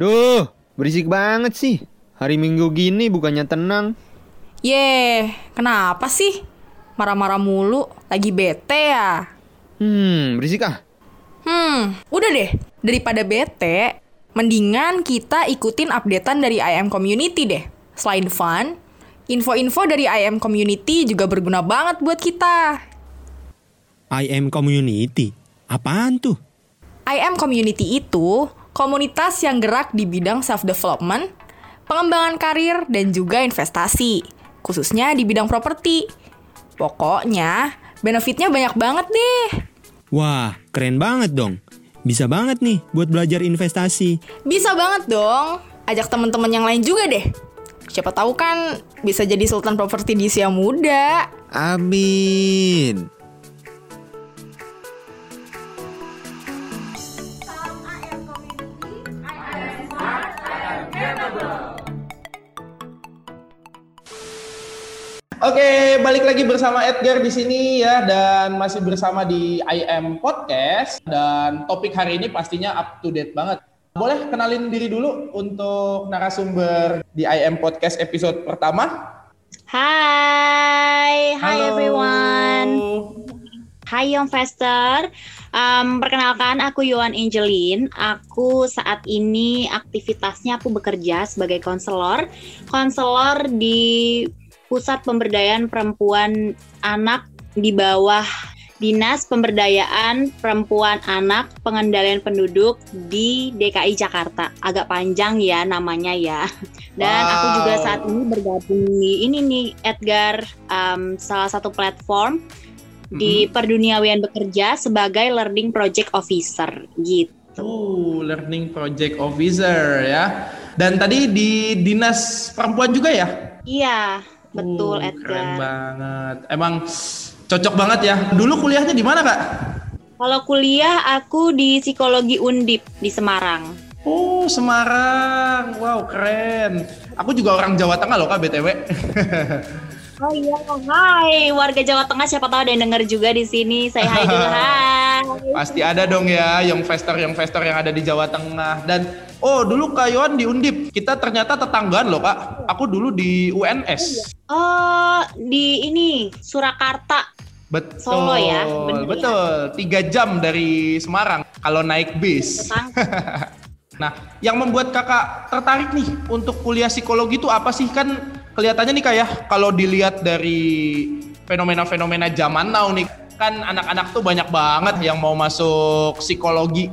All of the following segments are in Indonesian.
Duh, berisik banget sih. Hari Minggu gini bukannya tenang. Yeh, kenapa sih? Marah-marah mulu, lagi bete ya? Hmm, berisik ah. Hmm, udah deh. Daripada bete, mendingan kita ikutin updatean dari IM Community deh. Selain fun, info-info dari IM Community juga berguna banget buat kita. IM Community? Apaan tuh? IM Community itu komunitas yang gerak di bidang self-development, pengembangan karir, dan juga investasi, khususnya di bidang properti. Pokoknya, benefitnya banyak banget deh. Wah, keren banget dong. Bisa banget nih buat belajar investasi. Bisa banget dong. Ajak teman-teman yang lain juga deh. Siapa tahu kan bisa jadi sultan properti di usia muda. Amin. Oke, balik lagi bersama Edgar di sini ya dan masih bersama di IM Podcast dan topik hari ini pastinya up to date banget. Boleh kenalin diri dulu untuk narasumber di IM Podcast episode pertama? Hai, hi everyone. Hai Young Fester. Um, perkenalkan aku Yohan Angelin. Aku saat ini aktivitasnya aku bekerja sebagai konselor, konselor di Pusat Pemberdayaan Perempuan Anak di bawah Dinas Pemberdayaan Perempuan Anak Pengendalian Penduduk di DKI Jakarta. Agak panjang ya namanya ya. Dan aku juga Wow. saat ini bergabung di ini nih Edgar um, salah satu platform di perduniawian bekerja sebagai learning project officer gitu. Uh, Learning Project Officer ya. Dan tadi di Dinas Perempuan juga ya? Iya, betul Uh, Keren Edgar. banget. Emang cocok banget ya. Dulu kuliahnya di mana, Kak? Kalau kuliah aku di psikologi Undip di Semarang. Oh, Semarang. Wow, keren. Aku juga orang Jawa Tengah loh, Kak, BTW. Oh iya, hai warga Jawa Tengah siapa tahu ada yang denger juga di sini. Saya hai dulu, hai. Pasti ada dong ya yang investor yang investor yang ada di Jawa Tengah dan oh dulu Kak Yohan di Undip kita ternyata tetanggaan loh Kak. Aku dulu di UNS Oh, di ini Surakarta. betul. Solo ya, bener ya? betul. Tiga jam dari Semarang kalau naik bis. Tetang- nah yang membuat kakak tertarik nih untuk kuliah psikologi itu apa sih? Kan kelihatannya nih Kak ya kalau dilihat dari fenomena-fenomena zaman now nih kan anak-anak tuh banyak banget yang mau masuk psikologi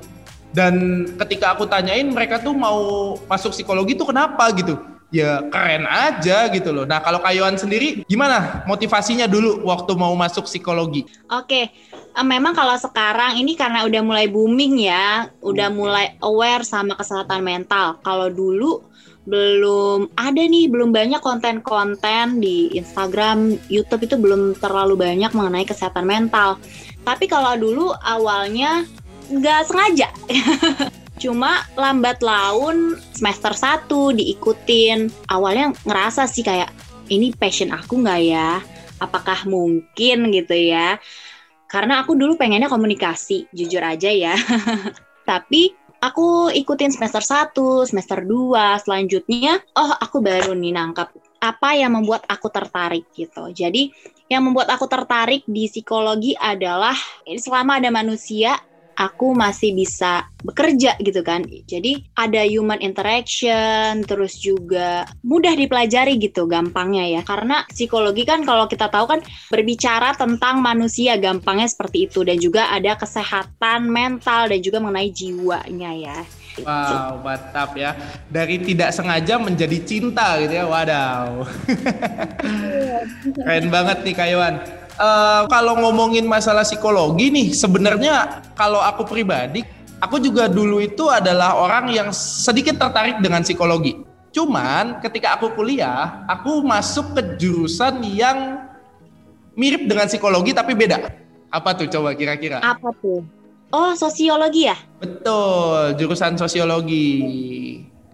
dan ketika aku tanyain mereka tuh mau masuk psikologi tuh kenapa gitu ya keren aja gitu loh nah kalau Kayuan sendiri gimana motivasinya dulu waktu mau masuk psikologi Oke, eh, memang kalau sekarang ini karena udah mulai booming ya, udah mulai aware sama kesehatan mental. Kalau dulu belum ada nih, belum banyak konten-konten di Instagram, YouTube itu belum terlalu banyak mengenai kesehatan mental. Tapi kalau dulu awalnya nggak sengaja. Cuma lambat laun semester 1 diikutin. Awalnya ngerasa sih kayak ini passion aku nggak ya? Apakah mungkin gitu ya? Karena aku dulu pengennya komunikasi, jujur aja ya. Tapi aku ikutin semester 1, semester 2, selanjutnya oh aku baru nih nangkap apa yang membuat aku tertarik gitu. Jadi yang membuat aku tertarik di psikologi adalah selama ada manusia aku masih bisa bekerja gitu kan. Jadi ada human interaction, terus juga mudah dipelajari gitu gampangnya ya. Karena psikologi kan kalau kita tahu kan berbicara tentang manusia gampangnya seperti itu dan juga ada kesehatan mental dan juga mengenai jiwanya ya. wow mantap ya dari tidak sengaja menjadi cinta gitu ya wadaw Keren banget nih Kayuan. Eh, kalau ngomongin masalah psikologi nih, sebenarnya kalau aku pribadi, aku juga dulu itu adalah orang yang sedikit tertarik dengan psikologi. Cuman ketika aku kuliah, aku masuk ke jurusan yang mirip dengan psikologi tapi beda. Apa tuh coba kira-kira? Apa tuh? Oh, sosiologi ya? Betul, jurusan sosiologi.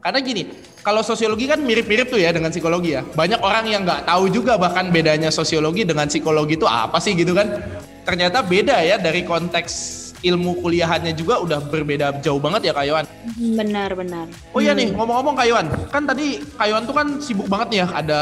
Karena gini, kalau sosiologi kan mirip-mirip tuh ya dengan psikologi ya. Banyak orang yang nggak tahu juga bahkan bedanya sosiologi dengan psikologi itu apa sih gitu kan. Ternyata beda ya dari konteks ilmu kuliahannya juga udah berbeda jauh banget ya Kak Yohan. Benar, benar. Oh iya nih, ngomong-ngomong Kak Yohan, kan tadi Kak Yohan tuh kan sibuk banget nih ya, ada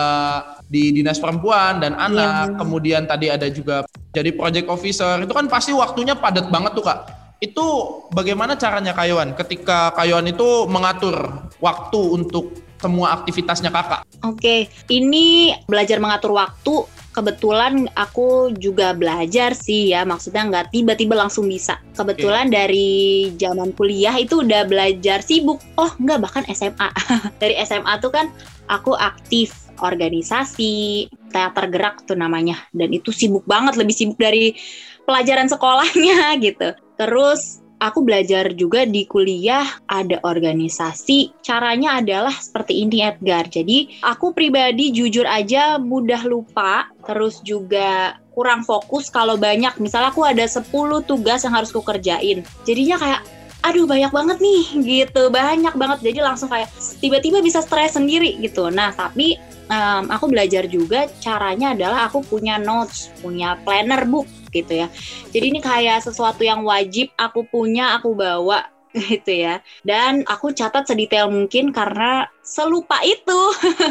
di Dinas Perempuan dan Anak, kemudian tadi ada juga jadi project officer, itu kan pasti waktunya padat banget tuh Kak. Itu bagaimana caranya Kak Yohan ketika Kak Yohan itu mengatur waktu untuk semua aktivitasnya kakak? Oke, ini belajar mengatur waktu. Kebetulan aku juga belajar sih ya, maksudnya nggak tiba-tiba langsung bisa. Kebetulan dari zaman kuliah itu udah belajar sibuk. Oh nggak, bahkan SMA. dari SMA tuh kan aku aktif organisasi, teater gerak tuh namanya. Dan itu sibuk banget, lebih sibuk dari pelajaran sekolahnya gitu. Terus aku belajar juga di kuliah ada organisasi. Caranya adalah seperti ini Edgar. Jadi aku pribadi jujur aja mudah lupa, terus juga kurang fokus kalau banyak. Misalnya aku ada 10 tugas yang harus ku kerjain. Jadinya kayak aduh banyak banget nih gitu banyak banget jadi langsung kayak tiba-tiba bisa stres sendiri gitu nah tapi um, aku belajar juga caranya adalah aku punya notes punya planner book gitu ya. Jadi ini kayak sesuatu yang wajib aku punya aku bawa gitu ya. Dan aku catat sedetail mungkin karena selupa itu.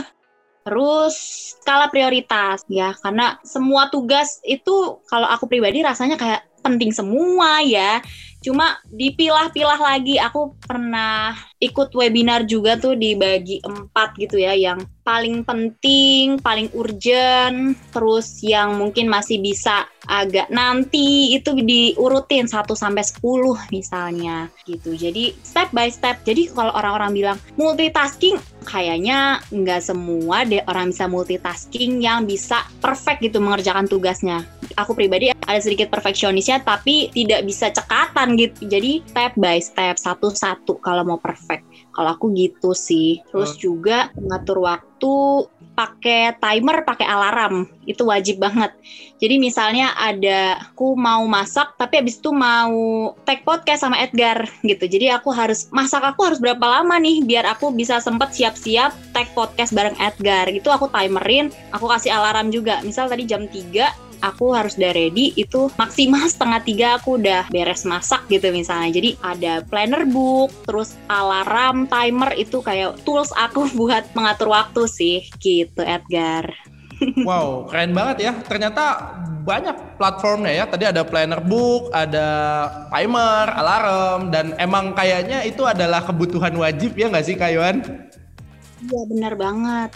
Terus skala prioritas ya karena semua tugas itu kalau aku pribadi rasanya kayak penting semua ya. Cuma dipilah-pilah lagi. Aku pernah ikut webinar juga tuh dibagi empat gitu ya, yang paling penting, paling urgent, terus yang mungkin masih bisa agak nanti itu diurutin 1 sampai 10 misalnya gitu. Jadi step by step. Jadi kalau orang-orang bilang multitasking kayaknya nggak semua deh orang bisa multitasking yang bisa perfect gitu mengerjakan tugasnya. Aku pribadi ada sedikit perfeksionisnya tapi tidak bisa cekatan gitu. Jadi step by step satu-satu kalau mau perfect. Kalau aku gitu sih. Terus juga mengatur waktu pakai timer, pakai alarm. Itu wajib banget. Jadi misalnya ada aku mau masak tapi habis itu mau take podcast sama Edgar gitu. Jadi aku harus masak aku harus berapa lama nih biar aku bisa sempet siap-siap take podcast bareng Edgar. Gitu aku timerin, aku kasih alarm juga. Misal tadi jam 3 aku harus udah ready itu maksimal setengah tiga aku udah beres masak gitu misalnya jadi ada planner book terus alarm timer itu kayak tools aku buat mengatur waktu sih gitu Edgar Wow, keren banget ya. Ternyata banyak platformnya ya. Tadi ada planner book, ada timer, alarm, dan emang kayaknya itu adalah kebutuhan wajib ya nggak sih Kayuan? Iya benar banget.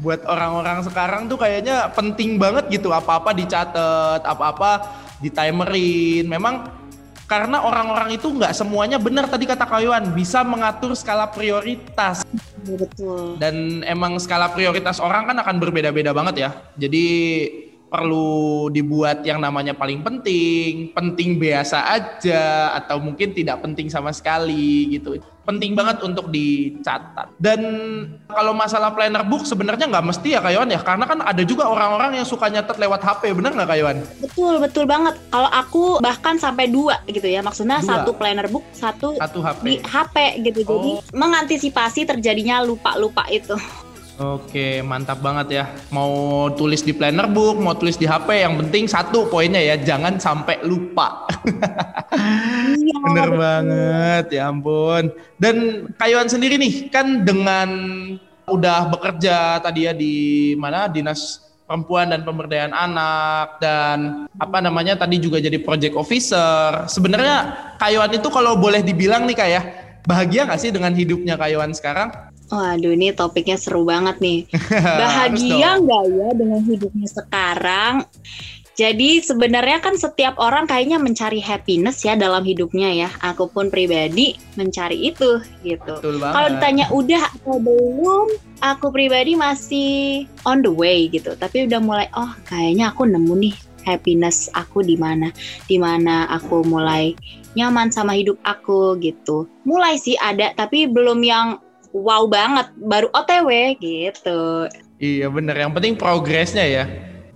Buat orang-orang sekarang tuh kayaknya penting banget gitu apa-apa dicatat, apa-apa ditimerin. Memang karena orang-orang itu nggak semuanya benar tadi kata Kayuan bisa mengatur skala prioritas. Betul. Dan emang skala prioritas orang kan akan berbeda-beda banget ya. Jadi perlu dibuat yang namanya paling penting, penting biasa aja, atau mungkin tidak penting sama sekali gitu. Penting banget untuk dicatat. Dan kalau masalah planner book sebenarnya nggak mesti ya Kayawan ya, karena kan ada juga orang-orang yang suka nyatet lewat HP, bener nggak Kayawan? Betul, betul banget. Kalau aku bahkan sampai dua gitu ya, maksudnya Dua. satu planner book, satu, Satu HP. di HP gitu. Jadi Oh. mengantisipasi terjadinya lupa-lupa itu. Oke, mantap banget ya. Mau tulis di planner book, mau tulis di HP, yang penting satu poinnya ya, jangan sampai lupa. Iya, Bener betul. banget, ya ampun. Dan Kayuan sendiri nih, kan dengan udah bekerja tadi ya di mana dinas perempuan dan pemberdayaan anak dan apa namanya tadi juga jadi project officer. Sebenarnya Kayuan itu kalau boleh dibilang nih kayak bahagia nggak sih dengan hidupnya Kayuan sekarang? Waduh, ini topiknya seru banget nih. Bahagia nggak ya dengan hidupnya sekarang? Jadi sebenarnya kan setiap orang kayaknya mencari happiness ya dalam hidupnya ya. Aku pun pribadi mencari itu gitu. Kalau ditanya udah atau belum, aku pribadi masih on the way gitu. Tapi udah mulai oh kayaknya aku nemu nih happiness aku di mana, di mana aku mulai nyaman sama hidup aku gitu. Mulai sih ada tapi belum yang wow banget, baru OTW gitu. Iya bener, yang penting progresnya ya.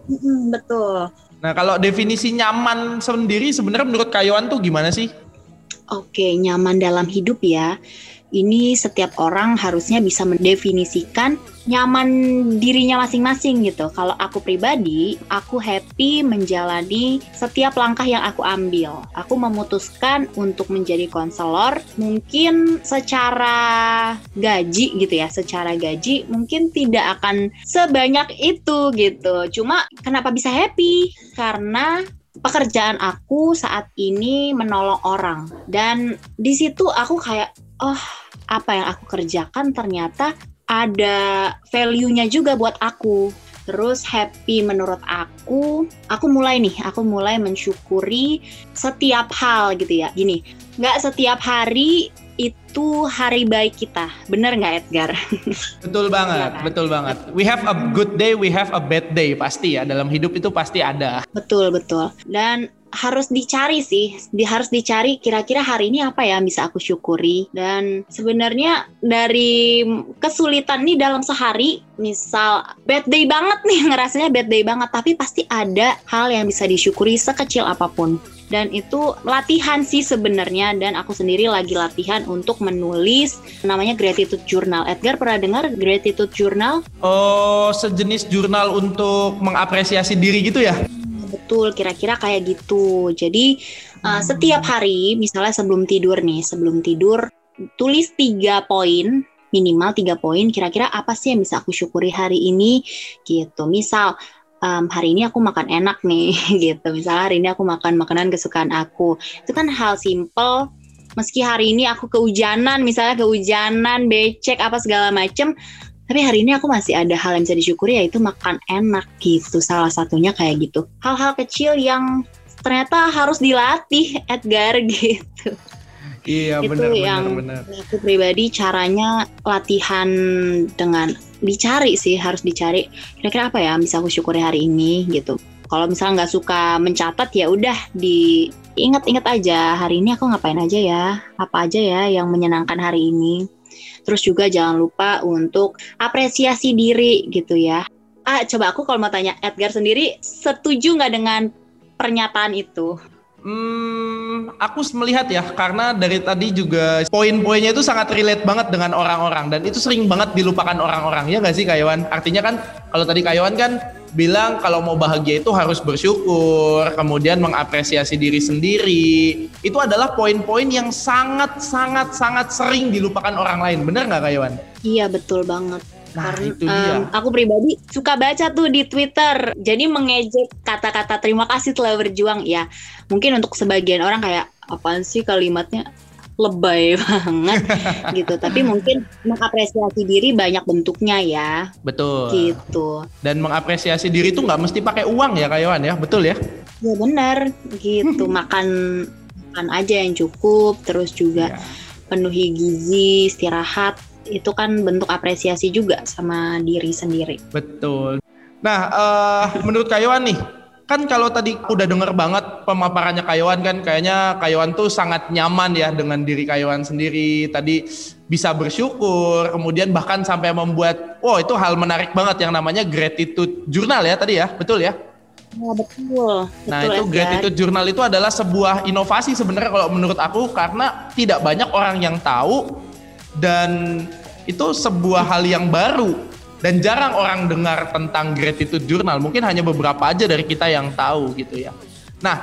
Mm, betul. Nah kalau definisi nyaman sendiri sebenarnya menurut Kayuan tuh gimana sih? Oke, nyaman dalam hidup ya. Ini setiap orang harusnya bisa mendefinisikan nyaman dirinya masing-masing gitu. Kalau aku pribadi, aku happy menjalani setiap langkah yang aku ambil. Aku memutuskan untuk menjadi konselor, mungkin secara gaji gitu ya, secara gaji mungkin tidak akan sebanyak itu gitu. Cuma kenapa bisa happy? Karena pekerjaan aku saat ini menolong orang dan di situ aku kayak oh apa yang aku kerjakan ternyata ada value-nya juga buat aku. Terus happy menurut aku, aku mulai nih, aku mulai mensyukuri setiap hal gitu ya. Gini, nggak setiap hari itu hari baik kita. Bener nggak Edgar? Betul banget, ya kan? betul banget. We have a good day, we have a bad day pasti ya. Dalam hidup itu pasti ada. Betul, betul. Dan harus dicari sih, di, harus dicari kira-kira hari ini apa ya bisa aku syukuri dan sebenarnya dari kesulitan nih dalam sehari, misal bad day banget nih ngerasanya bad day banget, tapi pasti ada hal yang bisa disyukuri sekecil apa pun dan itu latihan sih sebenarnya dan aku sendiri lagi latihan untuk menulis namanya gratitude journal. Edgar pernah dengar gratitude journal? Oh, sejenis jurnal untuk mengapresiasi diri gitu ya? Betul kira-kira kayak gitu. Jadi uh, setiap hari misalnya sebelum tidur nih, sebelum tidur tulis tiga poin minimal tiga poin kira-kira apa sih yang bisa aku syukuri hari ini? Gitu. Misal um, hari ini aku makan enak nih gitu. Misalnya hari ini aku makan makanan kesukaan aku. Itu kan hal simple. Meski hari ini aku kehujanan misalnya kehujanan becek apa segala macem tapi hari ini aku masih ada hal yang bisa disyukuri yaitu makan enak gitu salah satunya kayak gitu. Hal-hal kecil yang ternyata harus dilatih Edgar gitu. Iya itu bener, yang bener, bener. aku pribadi caranya latihan dengan dicari sih harus dicari kira-kira apa ya bisa aku syukuri hari ini gitu. Kalau misalnya nggak suka mencatat ya udah diingat-ingat aja. Hari ini aku ngapain aja ya? Apa aja ya yang menyenangkan hari ini Terus juga jangan lupa untuk apresiasi diri gitu ya. Ah, coba aku kalau mau tanya Edgar sendiri setuju nggak dengan pernyataan itu? Hmm, aku melihat ya karena dari tadi juga poin-poinnya itu sangat relate banget dengan orang-orang dan itu sering banget dilupakan orang-orang ya nggak sih Kayawan? Artinya kan kalau tadi Kayawan kan bilang kalau mau bahagia itu harus bersyukur, kemudian mengapresiasi diri sendiri. Itu adalah poin-poin yang sangat sangat sangat sering dilupakan orang lain. Bener nggak Kayawan? Iya betul banget. Nah, Karena itu dia. Um, aku pribadi suka baca tuh di Twitter. Jadi mengejek kata-kata terima kasih telah berjuang. Ya, mungkin untuk sebagian orang kayak apaan sih kalimatnya? Lebay banget gitu. Tapi mungkin mengapresiasi diri banyak bentuknya ya. Betul. Gitu. Dan mengapresiasi diri itu nggak mesti pakai uang ya Kayawan ya, betul ya? Ya benar gitu. makan makan aja yang cukup, terus juga ya. penuhi gizi, istirahat itu kan bentuk apresiasi juga sama diri sendiri. Betul. Nah, uh, menurut Kayawan nih, kan kalau tadi udah denger banget pemaparannya Kayawan kan kayaknya Kayawan tuh sangat nyaman ya dengan diri Kayawan sendiri. Tadi bisa bersyukur kemudian bahkan sampai membuat wow itu hal menarik banget yang namanya gratitude journal ya tadi ya betul ya? Ya, betul. Nah, betul, itu gratitude journal itu adalah sebuah inovasi sebenarnya kalau menurut aku karena tidak banyak orang yang tahu dan itu sebuah hal yang baru dan jarang orang dengar tentang gratitude journal. Mungkin hanya beberapa aja dari kita yang tahu gitu ya. Nah,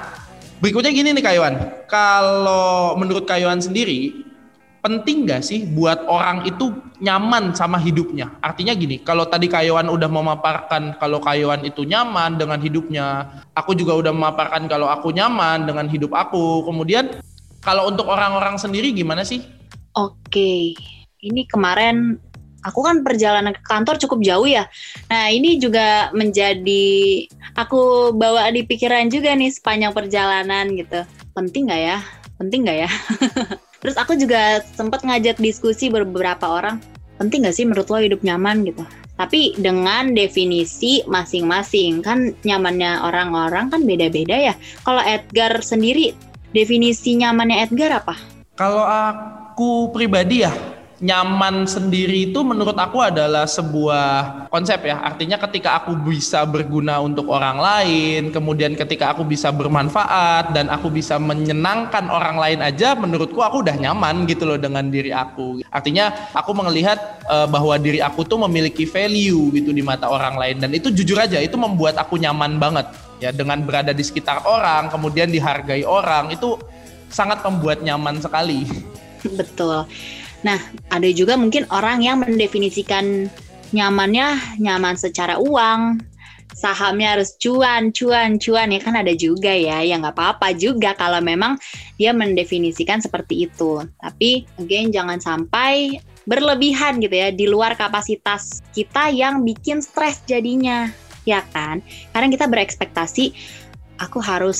berikutnya gini nih Kayuan. Kalau menurut Kayuan sendiri, penting gak sih buat orang itu nyaman sama hidupnya? Artinya gini, kalau tadi Kayuan udah memaparkan kalau Kayuan itu nyaman dengan hidupnya, aku juga udah memaparkan kalau aku nyaman dengan hidup aku. Kemudian kalau untuk orang-orang sendiri gimana sih? Oke, ini kemarin aku kan perjalanan ke kantor cukup jauh ya. Nah ini juga menjadi aku bawa di pikiran juga nih sepanjang perjalanan gitu. Penting nggak ya? Penting nggak ya? Terus aku juga sempat ngajak diskusi beberapa orang. Penting nggak sih menurut lo hidup nyaman gitu? Tapi dengan definisi masing-masing kan nyamannya orang-orang kan beda-beda ya. Kalau Edgar sendiri definisi nyamannya Edgar apa? Kalau aku pribadi ya nyaman sendiri itu menurut aku adalah sebuah konsep ya. Artinya ketika aku bisa berguna untuk orang lain, kemudian ketika aku bisa bermanfaat dan aku bisa menyenangkan orang lain aja, menurutku aku udah nyaman gitu loh dengan diri aku. Artinya aku melihat uh, bahwa diri aku tuh memiliki value gitu di mata orang lain dan itu jujur aja itu membuat aku nyaman banget ya dengan berada di sekitar orang, kemudian dihargai orang itu sangat membuat nyaman sekali. Betul. Nah, ada juga mungkin orang yang mendefinisikan nyamannya nyaman secara uang, sahamnya harus cuan, cuan, cuan ya kan ada juga ya, ya nggak apa-apa juga kalau memang dia mendefinisikan seperti itu. Tapi again jangan sampai berlebihan gitu ya di luar kapasitas kita yang bikin stres jadinya, ya kan? Karena kita berekspektasi aku harus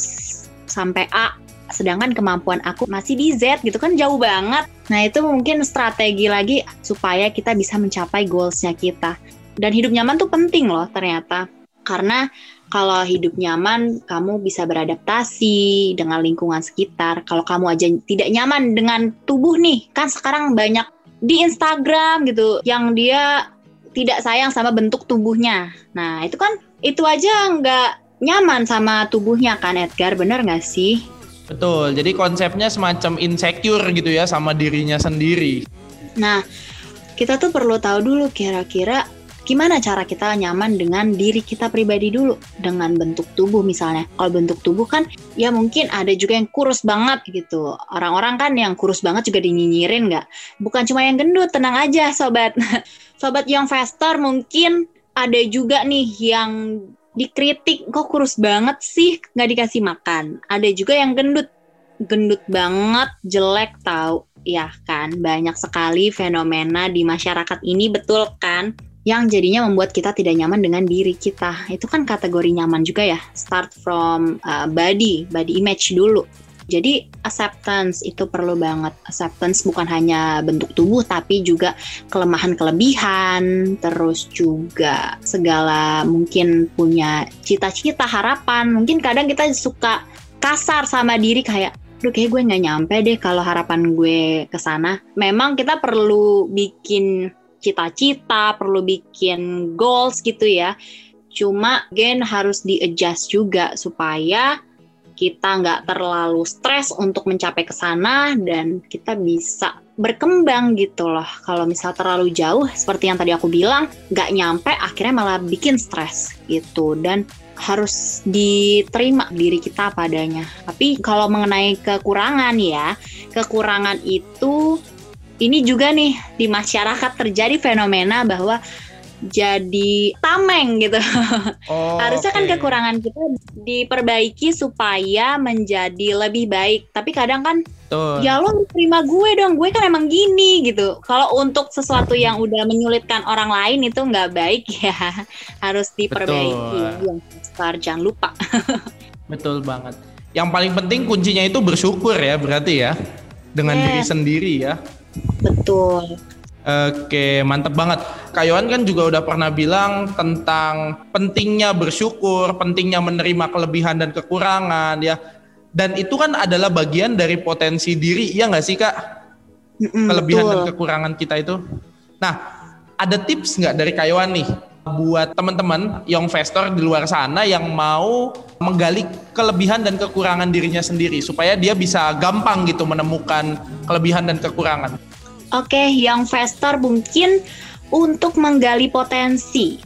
sampai A sedangkan kemampuan aku masih di Z gitu kan jauh banget. Nah itu mungkin strategi lagi supaya kita bisa mencapai goalsnya kita. Dan hidup nyaman tuh penting loh ternyata. Karena kalau hidup nyaman, kamu bisa beradaptasi dengan lingkungan sekitar. Kalau kamu aja tidak nyaman dengan tubuh nih, kan sekarang banyak di Instagram gitu, yang dia tidak sayang sama bentuk tubuhnya. Nah itu kan, itu aja nggak nyaman sama tubuhnya kan Edgar, bener nggak sih? Betul, jadi konsepnya semacam insecure gitu ya sama dirinya sendiri. Nah, kita tuh perlu tahu dulu kira-kira gimana cara kita nyaman dengan diri kita pribadi dulu. Dengan bentuk tubuh misalnya. Kalau bentuk tubuh kan ya mungkin ada juga yang kurus banget gitu. Orang-orang kan yang kurus banget juga dinyinyirin nggak? Bukan cuma yang gendut tenang aja sobat. Sobat yang faster mungkin ada juga nih yang dikritik kok kurus banget sih? Nggak dikasih makan. Ada juga yang gendut. Gendut banget jelek tahu ya kan? Banyak sekali fenomena di masyarakat ini betul kan? Yang jadinya membuat kita tidak nyaman dengan diri kita. Itu kan kategori nyaman juga ya. Start from uh, body body image dulu jadi acceptance itu perlu banget. Acceptance bukan hanya bentuk tubuh tapi juga kelemahan kelebihan, terus juga segala mungkin punya cita-cita, harapan. Mungkin kadang kita suka kasar sama diri kayak Duh kayak gue nggak nyampe deh kalau harapan gue ke sana. Memang kita perlu bikin cita-cita, perlu bikin goals gitu ya. Cuma gen harus di-adjust juga supaya kita nggak terlalu stres untuk mencapai ke sana dan kita bisa berkembang gitu loh. Kalau misal terlalu jauh, seperti yang tadi aku bilang, nggak nyampe, akhirnya malah bikin stres gitu. Dan harus diterima diri kita padanya. Tapi kalau mengenai kekurangan ya, kekurangan itu ini juga nih di masyarakat terjadi fenomena bahwa jadi tameng gitu. Oh, Harusnya okay. kan kekurangan kita diperbaiki supaya menjadi lebih baik. Tapi kadang kan Tuh. ya lo terima gue dong, gue kan emang gini gitu. Kalau untuk sesuatu yang udah menyulitkan orang lain itu nggak baik ya, harus diperbaiki. Yang besar jangan lupa. Betul banget. Yang paling penting kuncinya itu bersyukur ya berarti ya dengan yeah. diri sendiri ya. Betul. Oke, mantep banget. Kayuan kan juga udah pernah bilang tentang pentingnya bersyukur, pentingnya menerima kelebihan dan kekurangan ya. Dan itu kan adalah bagian dari potensi diri, ya nggak sih kak? Kelebihan betul. dan kekurangan kita itu. Nah, ada tips nggak dari Kayuan nih buat teman-teman young investor di luar sana yang mau menggali kelebihan dan kekurangan dirinya sendiri supaya dia bisa gampang gitu menemukan kelebihan dan kekurangan. Oke, yang investor mungkin untuk menggali potensi.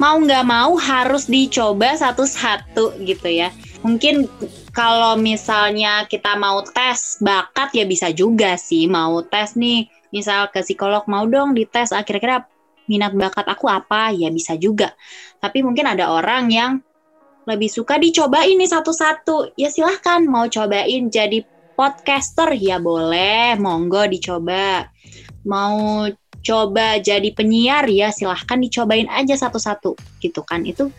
Mau nggak mau harus dicoba satu-satu gitu ya. Mungkin kalau misalnya kita mau tes bakat ya bisa juga sih. Mau tes nih, misal ke psikolog mau dong dites ah, kira-kira minat bakat aku apa ya bisa juga. Tapi mungkin ada orang yang lebih suka dicobain nih satu-satu. Ya silahkan mau cobain jadi podcaster. Ya boleh, monggo dicoba. Mau coba jadi penyiar ya silahkan dicobain aja satu-satu. Gitu kan. Itu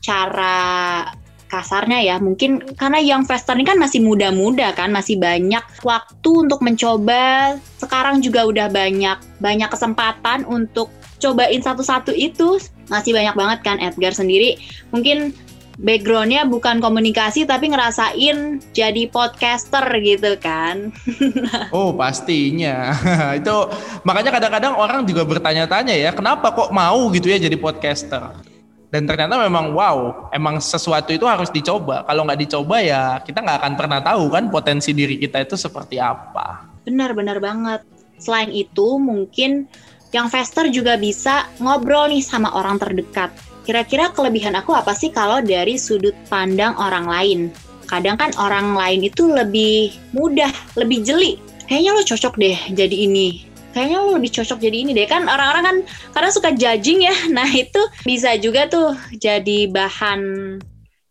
cara kasarnya ya. Mungkin karena yang investor ini kan masih muda-muda kan masih banyak waktu untuk mencoba. Sekarang juga udah banyak banyak kesempatan untuk cobain satu-satu itu. Masih banyak banget kan Edgar sendiri. Mungkin backgroundnya bukan komunikasi tapi ngerasain jadi podcaster gitu kan. Oh pastinya itu makanya kadang-kadang orang juga bertanya-tanya ya kenapa kok mau gitu ya jadi podcaster dan ternyata memang wow emang sesuatu itu harus dicoba kalau nggak dicoba ya kita nggak akan pernah tahu kan potensi diri kita itu seperti apa Benar-benar banget. Selain itu mungkin yang faster juga bisa ngobrol nih sama orang terdekat. Kira-kira kelebihan aku apa sih kalau dari sudut pandang orang lain? Kadang kan orang lain itu lebih mudah, lebih jeli. Kayaknya lo cocok deh jadi ini. Kayaknya lo lebih cocok jadi ini deh. Kan orang-orang kan kadang suka judging ya. Nah itu bisa juga tuh jadi bahan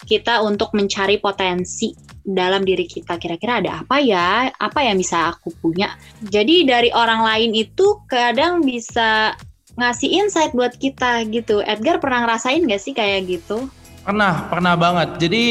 kita untuk mencari potensi dalam diri kita kira-kira ada apa ya apa yang bisa aku punya jadi dari orang lain itu kadang bisa ngasih insight buat kita gitu. Edgar pernah ngerasain gak sih kayak gitu? Pernah pernah banget. Jadi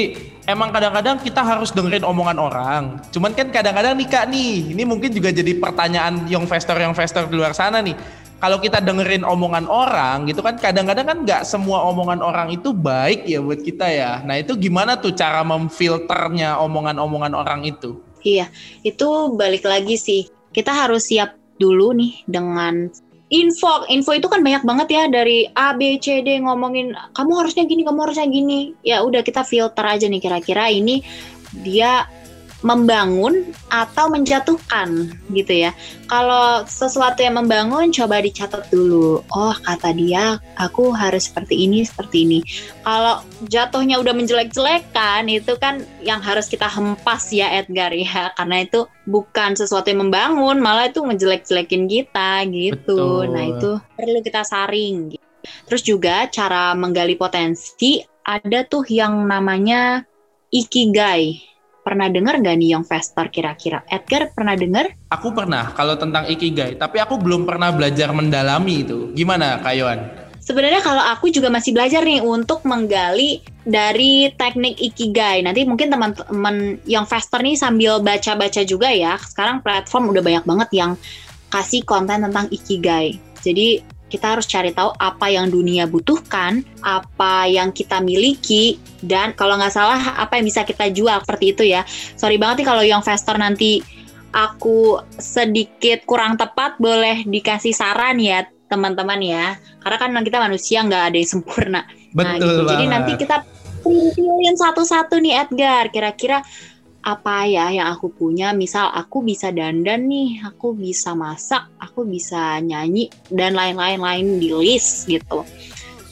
emang kadang-kadang kita harus dengerin omongan orang. Cuman kan kadang-kadang nih kak nih ini mungkin juga jadi pertanyaan young investor young investor di luar sana nih. Kalau kita dengerin omongan orang gitu kan kadang-kadang kan nggak semua omongan orang itu baik ya buat kita ya. Nah itu gimana tuh cara memfilternya omongan-omongan orang itu? iya itu balik lagi sih. Kita harus siap dulu nih dengan info info itu kan banyak banget ya dari A B C D ngomongin kamu harusnya gini kamu harusnya gini. Ya udah kita filter aja nih kira-kira ini dia membangun atau menjatuhkan gitu ya. Kalau sesuatu yang membangun coba dicatat dulu. Oh, kata dia aku harus seperti ini, seperti ini. Kalau jatuhnya udah menjelek-jelekan itu kan yang harus kita hempas ya Edgar ya. Karena itu bukan sesuatu yang membangun, malah itu ngejelek-jelekin kita gitu. Betul. Nah, itu perlu kita saring. gitu. Terus juga cara menggali potensi ada tuh yang namanya ikigai. Pernah dengar nggak nih yang investor kira-kira? Edgar pernah dengar? Aku pernah kalau tentang ikigai, tapi aku belum pernah belajar mendalami itu. Gimana Kayuan? Sebenarnya kalau aku juga masih belajar nih untuk menggali dari teknik ikigai. Nanti mungkin teman-teman yang investor nih sambil baca-baca juga ya. Sekarang platform udah banyak banget yang kasih konten tentang ikigai. Jadi kita harus cari tahu apa yang dunia butuhkan, apa yang kita miliki, dan kalau nggak salah apa yang bisa kita jual seperti itu ya. Sorry banget nih kalau yang investor nanti aku sedikit kurang tepat, boleh dikasih saran ya teman-teman ya. Karena kan kita manusia nggak ada yang sempurna. Nah, Betul gitu. Jadi nanti kita pilih satu-satu nih Edgar. Kira-kira apa ya yang aku punya? Misal aku bisa dandan nih, aku bisa masak, aku bisa nyanyi dan lain-lain lain di list gitu.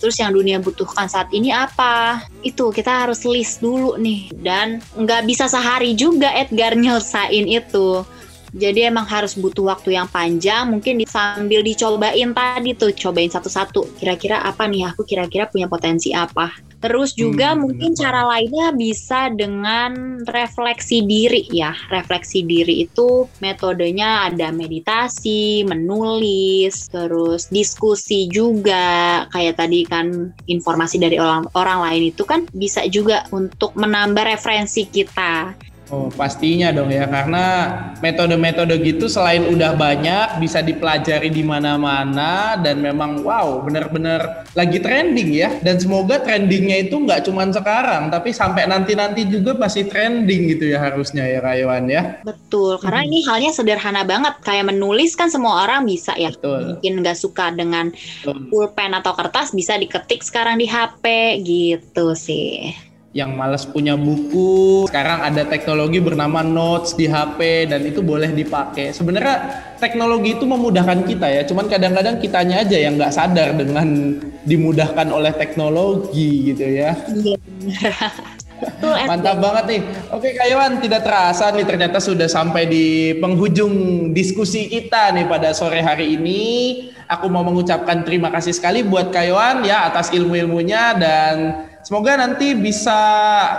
Terus yang dunia butuhkan saat ini apa? Itu kita harus list dulu nih dan nggak bisa sehari juga Edgar nyelesain itu. Jadi emang harus butuh waktu yang panjang, mungkin sambil dicobain tadi tuh, cobain satu-satu. Kira-kira apa nih, aku kira-kira punya potensi apa. Terus juga Hmm, mungkin benar. cara lainnya bisa dengan refleksi diri ya. Refleksi diri itu metodenya ada meditasi, menulis, terus diskusi juga. Kayak tadi kan informasi dari orang orang lain itu kan bisa juga untuk menambah referensi kita. Oh, pastinya dong ya karena metode-metode gitu selain udah banyak bisa dipelajari di mana-mana dan memang wow bener-bener lagi trending ya dan semoga trendingnya itu nggak cuman sekarang tapi sampai nanti-nanti juga pasti trending gitu ya harusnya ya Rayuan ya. Betul, karena ini halnya sederhana banget. Kayak menulis kan semua orang bisa ya. Betul. Mungkin nggak suka dengan Betul. pulpen atau kertas bisa diketik sekarang di HP gitu sih. Yang males punya buku, sekarang ada teknologi bernama Notes di HP dan itu boleh dipakai. Sebenarnya teknologi itu memudahkan kita ya, cuman kadang-kadang kitanya aja yang nggak sadar dengan dimudahkan oleh teknologi gitu ya. Iya. Mantap banget nih. Oke Kayawan, tidak terasa nih ternyata sudah sampai di penghujung diskusi kita nih pada sore hari ini. Aku mau mengucapkan terima kasih sekali buat Kayawan ya atas ilmu-ilmunya dan semoga nanti bisa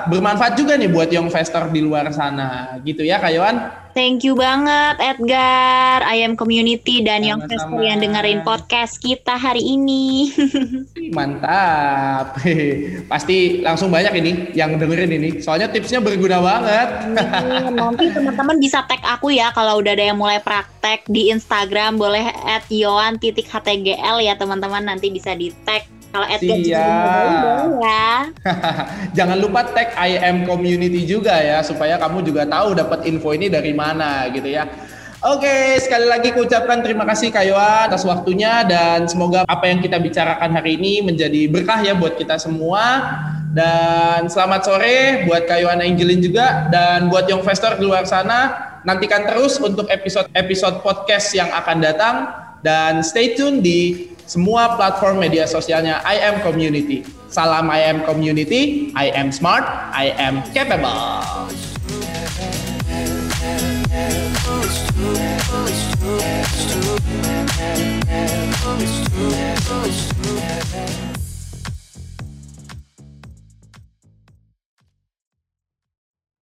bermanfaat juga nih buat young investor di luar sana. Gitu ya Kayawan. Thank you banget Edgar, I am community dan Sama-sama. investor yang dengerin podcast kita hari ini. Mantap. Pasti langsung banyak ini yang dengerin ini. Soalnya tipsnya berguna banget. Nanti teman-teman bisa tag aku ya kalau udah ada yang mulai praktek di Instagram boleh at yoan titik htgl ya teman-teman nanti bisa di tag Kalau juga Siap. ya. Jangan lupa tag I am community juga ya supaya kamu juga tahu dapat info ini dari mana gitu ya. Oke, sekali lagi ucapkan terima kasih Kayuan atas waktunya dan semoga apa yang kita bicarakan hari ini menjadi berkah ya buat kita semua. Dan selamat sore buat Kayuan Angelin juga dan buat Young Investor di luar sana. Nantikan terus untuk episode-episode podcast yang akan datang dan stay tune di semua platform media sosialnya I am Community. Salam I am Community, I am smart, I am capable.